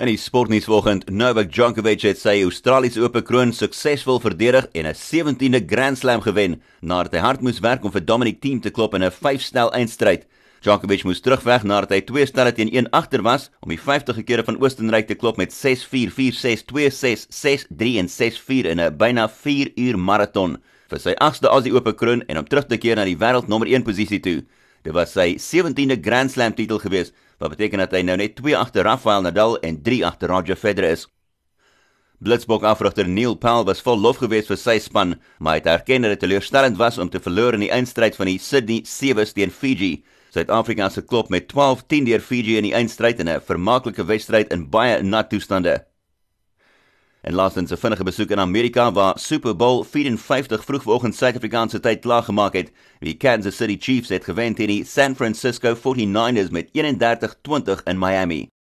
In die sportnuus vanoggend, Novak Djokovic het sy Australiese Ope kroon suksesvol verdedig en 'n 17de Grand Slam gewen nadat hy hard moes werk om vir Dominic Thiem te klop in 'n 5-stel eindstryd. Djokovic moes terugweg nadat hy twee stelle teen 1 agter was om die 50 kere van Oostenryk te klop met 6-4, 4-6, 2-6, 6-3 en 6-4 in 'n byna 4 uur maraton vir sy 8ste Aussie Ope kroon en om terug te keer na die wêreldnommer 1 posisie toe. Dit was sy 17de Grand Slam titel gewees, wat beteken dat hy nou net 2 agter Rafael Nadal en 3 agter Roger Federer is. Blitzbok afrigter Neil Paul was vol lof geweest vir sy span, maar hy het erken dat dit teleurstellend was om te verloor in die eindstryd van die Sydney Sevens teen Fiji. Suid-Afrika se klop met 12-10 deur Fiji in die eindstryd in 'n vermaaklike wedstryd in baie nat toestande. En laasens 'n vinnige besoek in Amerika waar Super Bowl 54 vroegoggend Suid-Afrikaanse tyd klaar gemaak het. Die Kansas City Chiefs het gewen teen die San Francisco 49ers met 31-20 in Miami.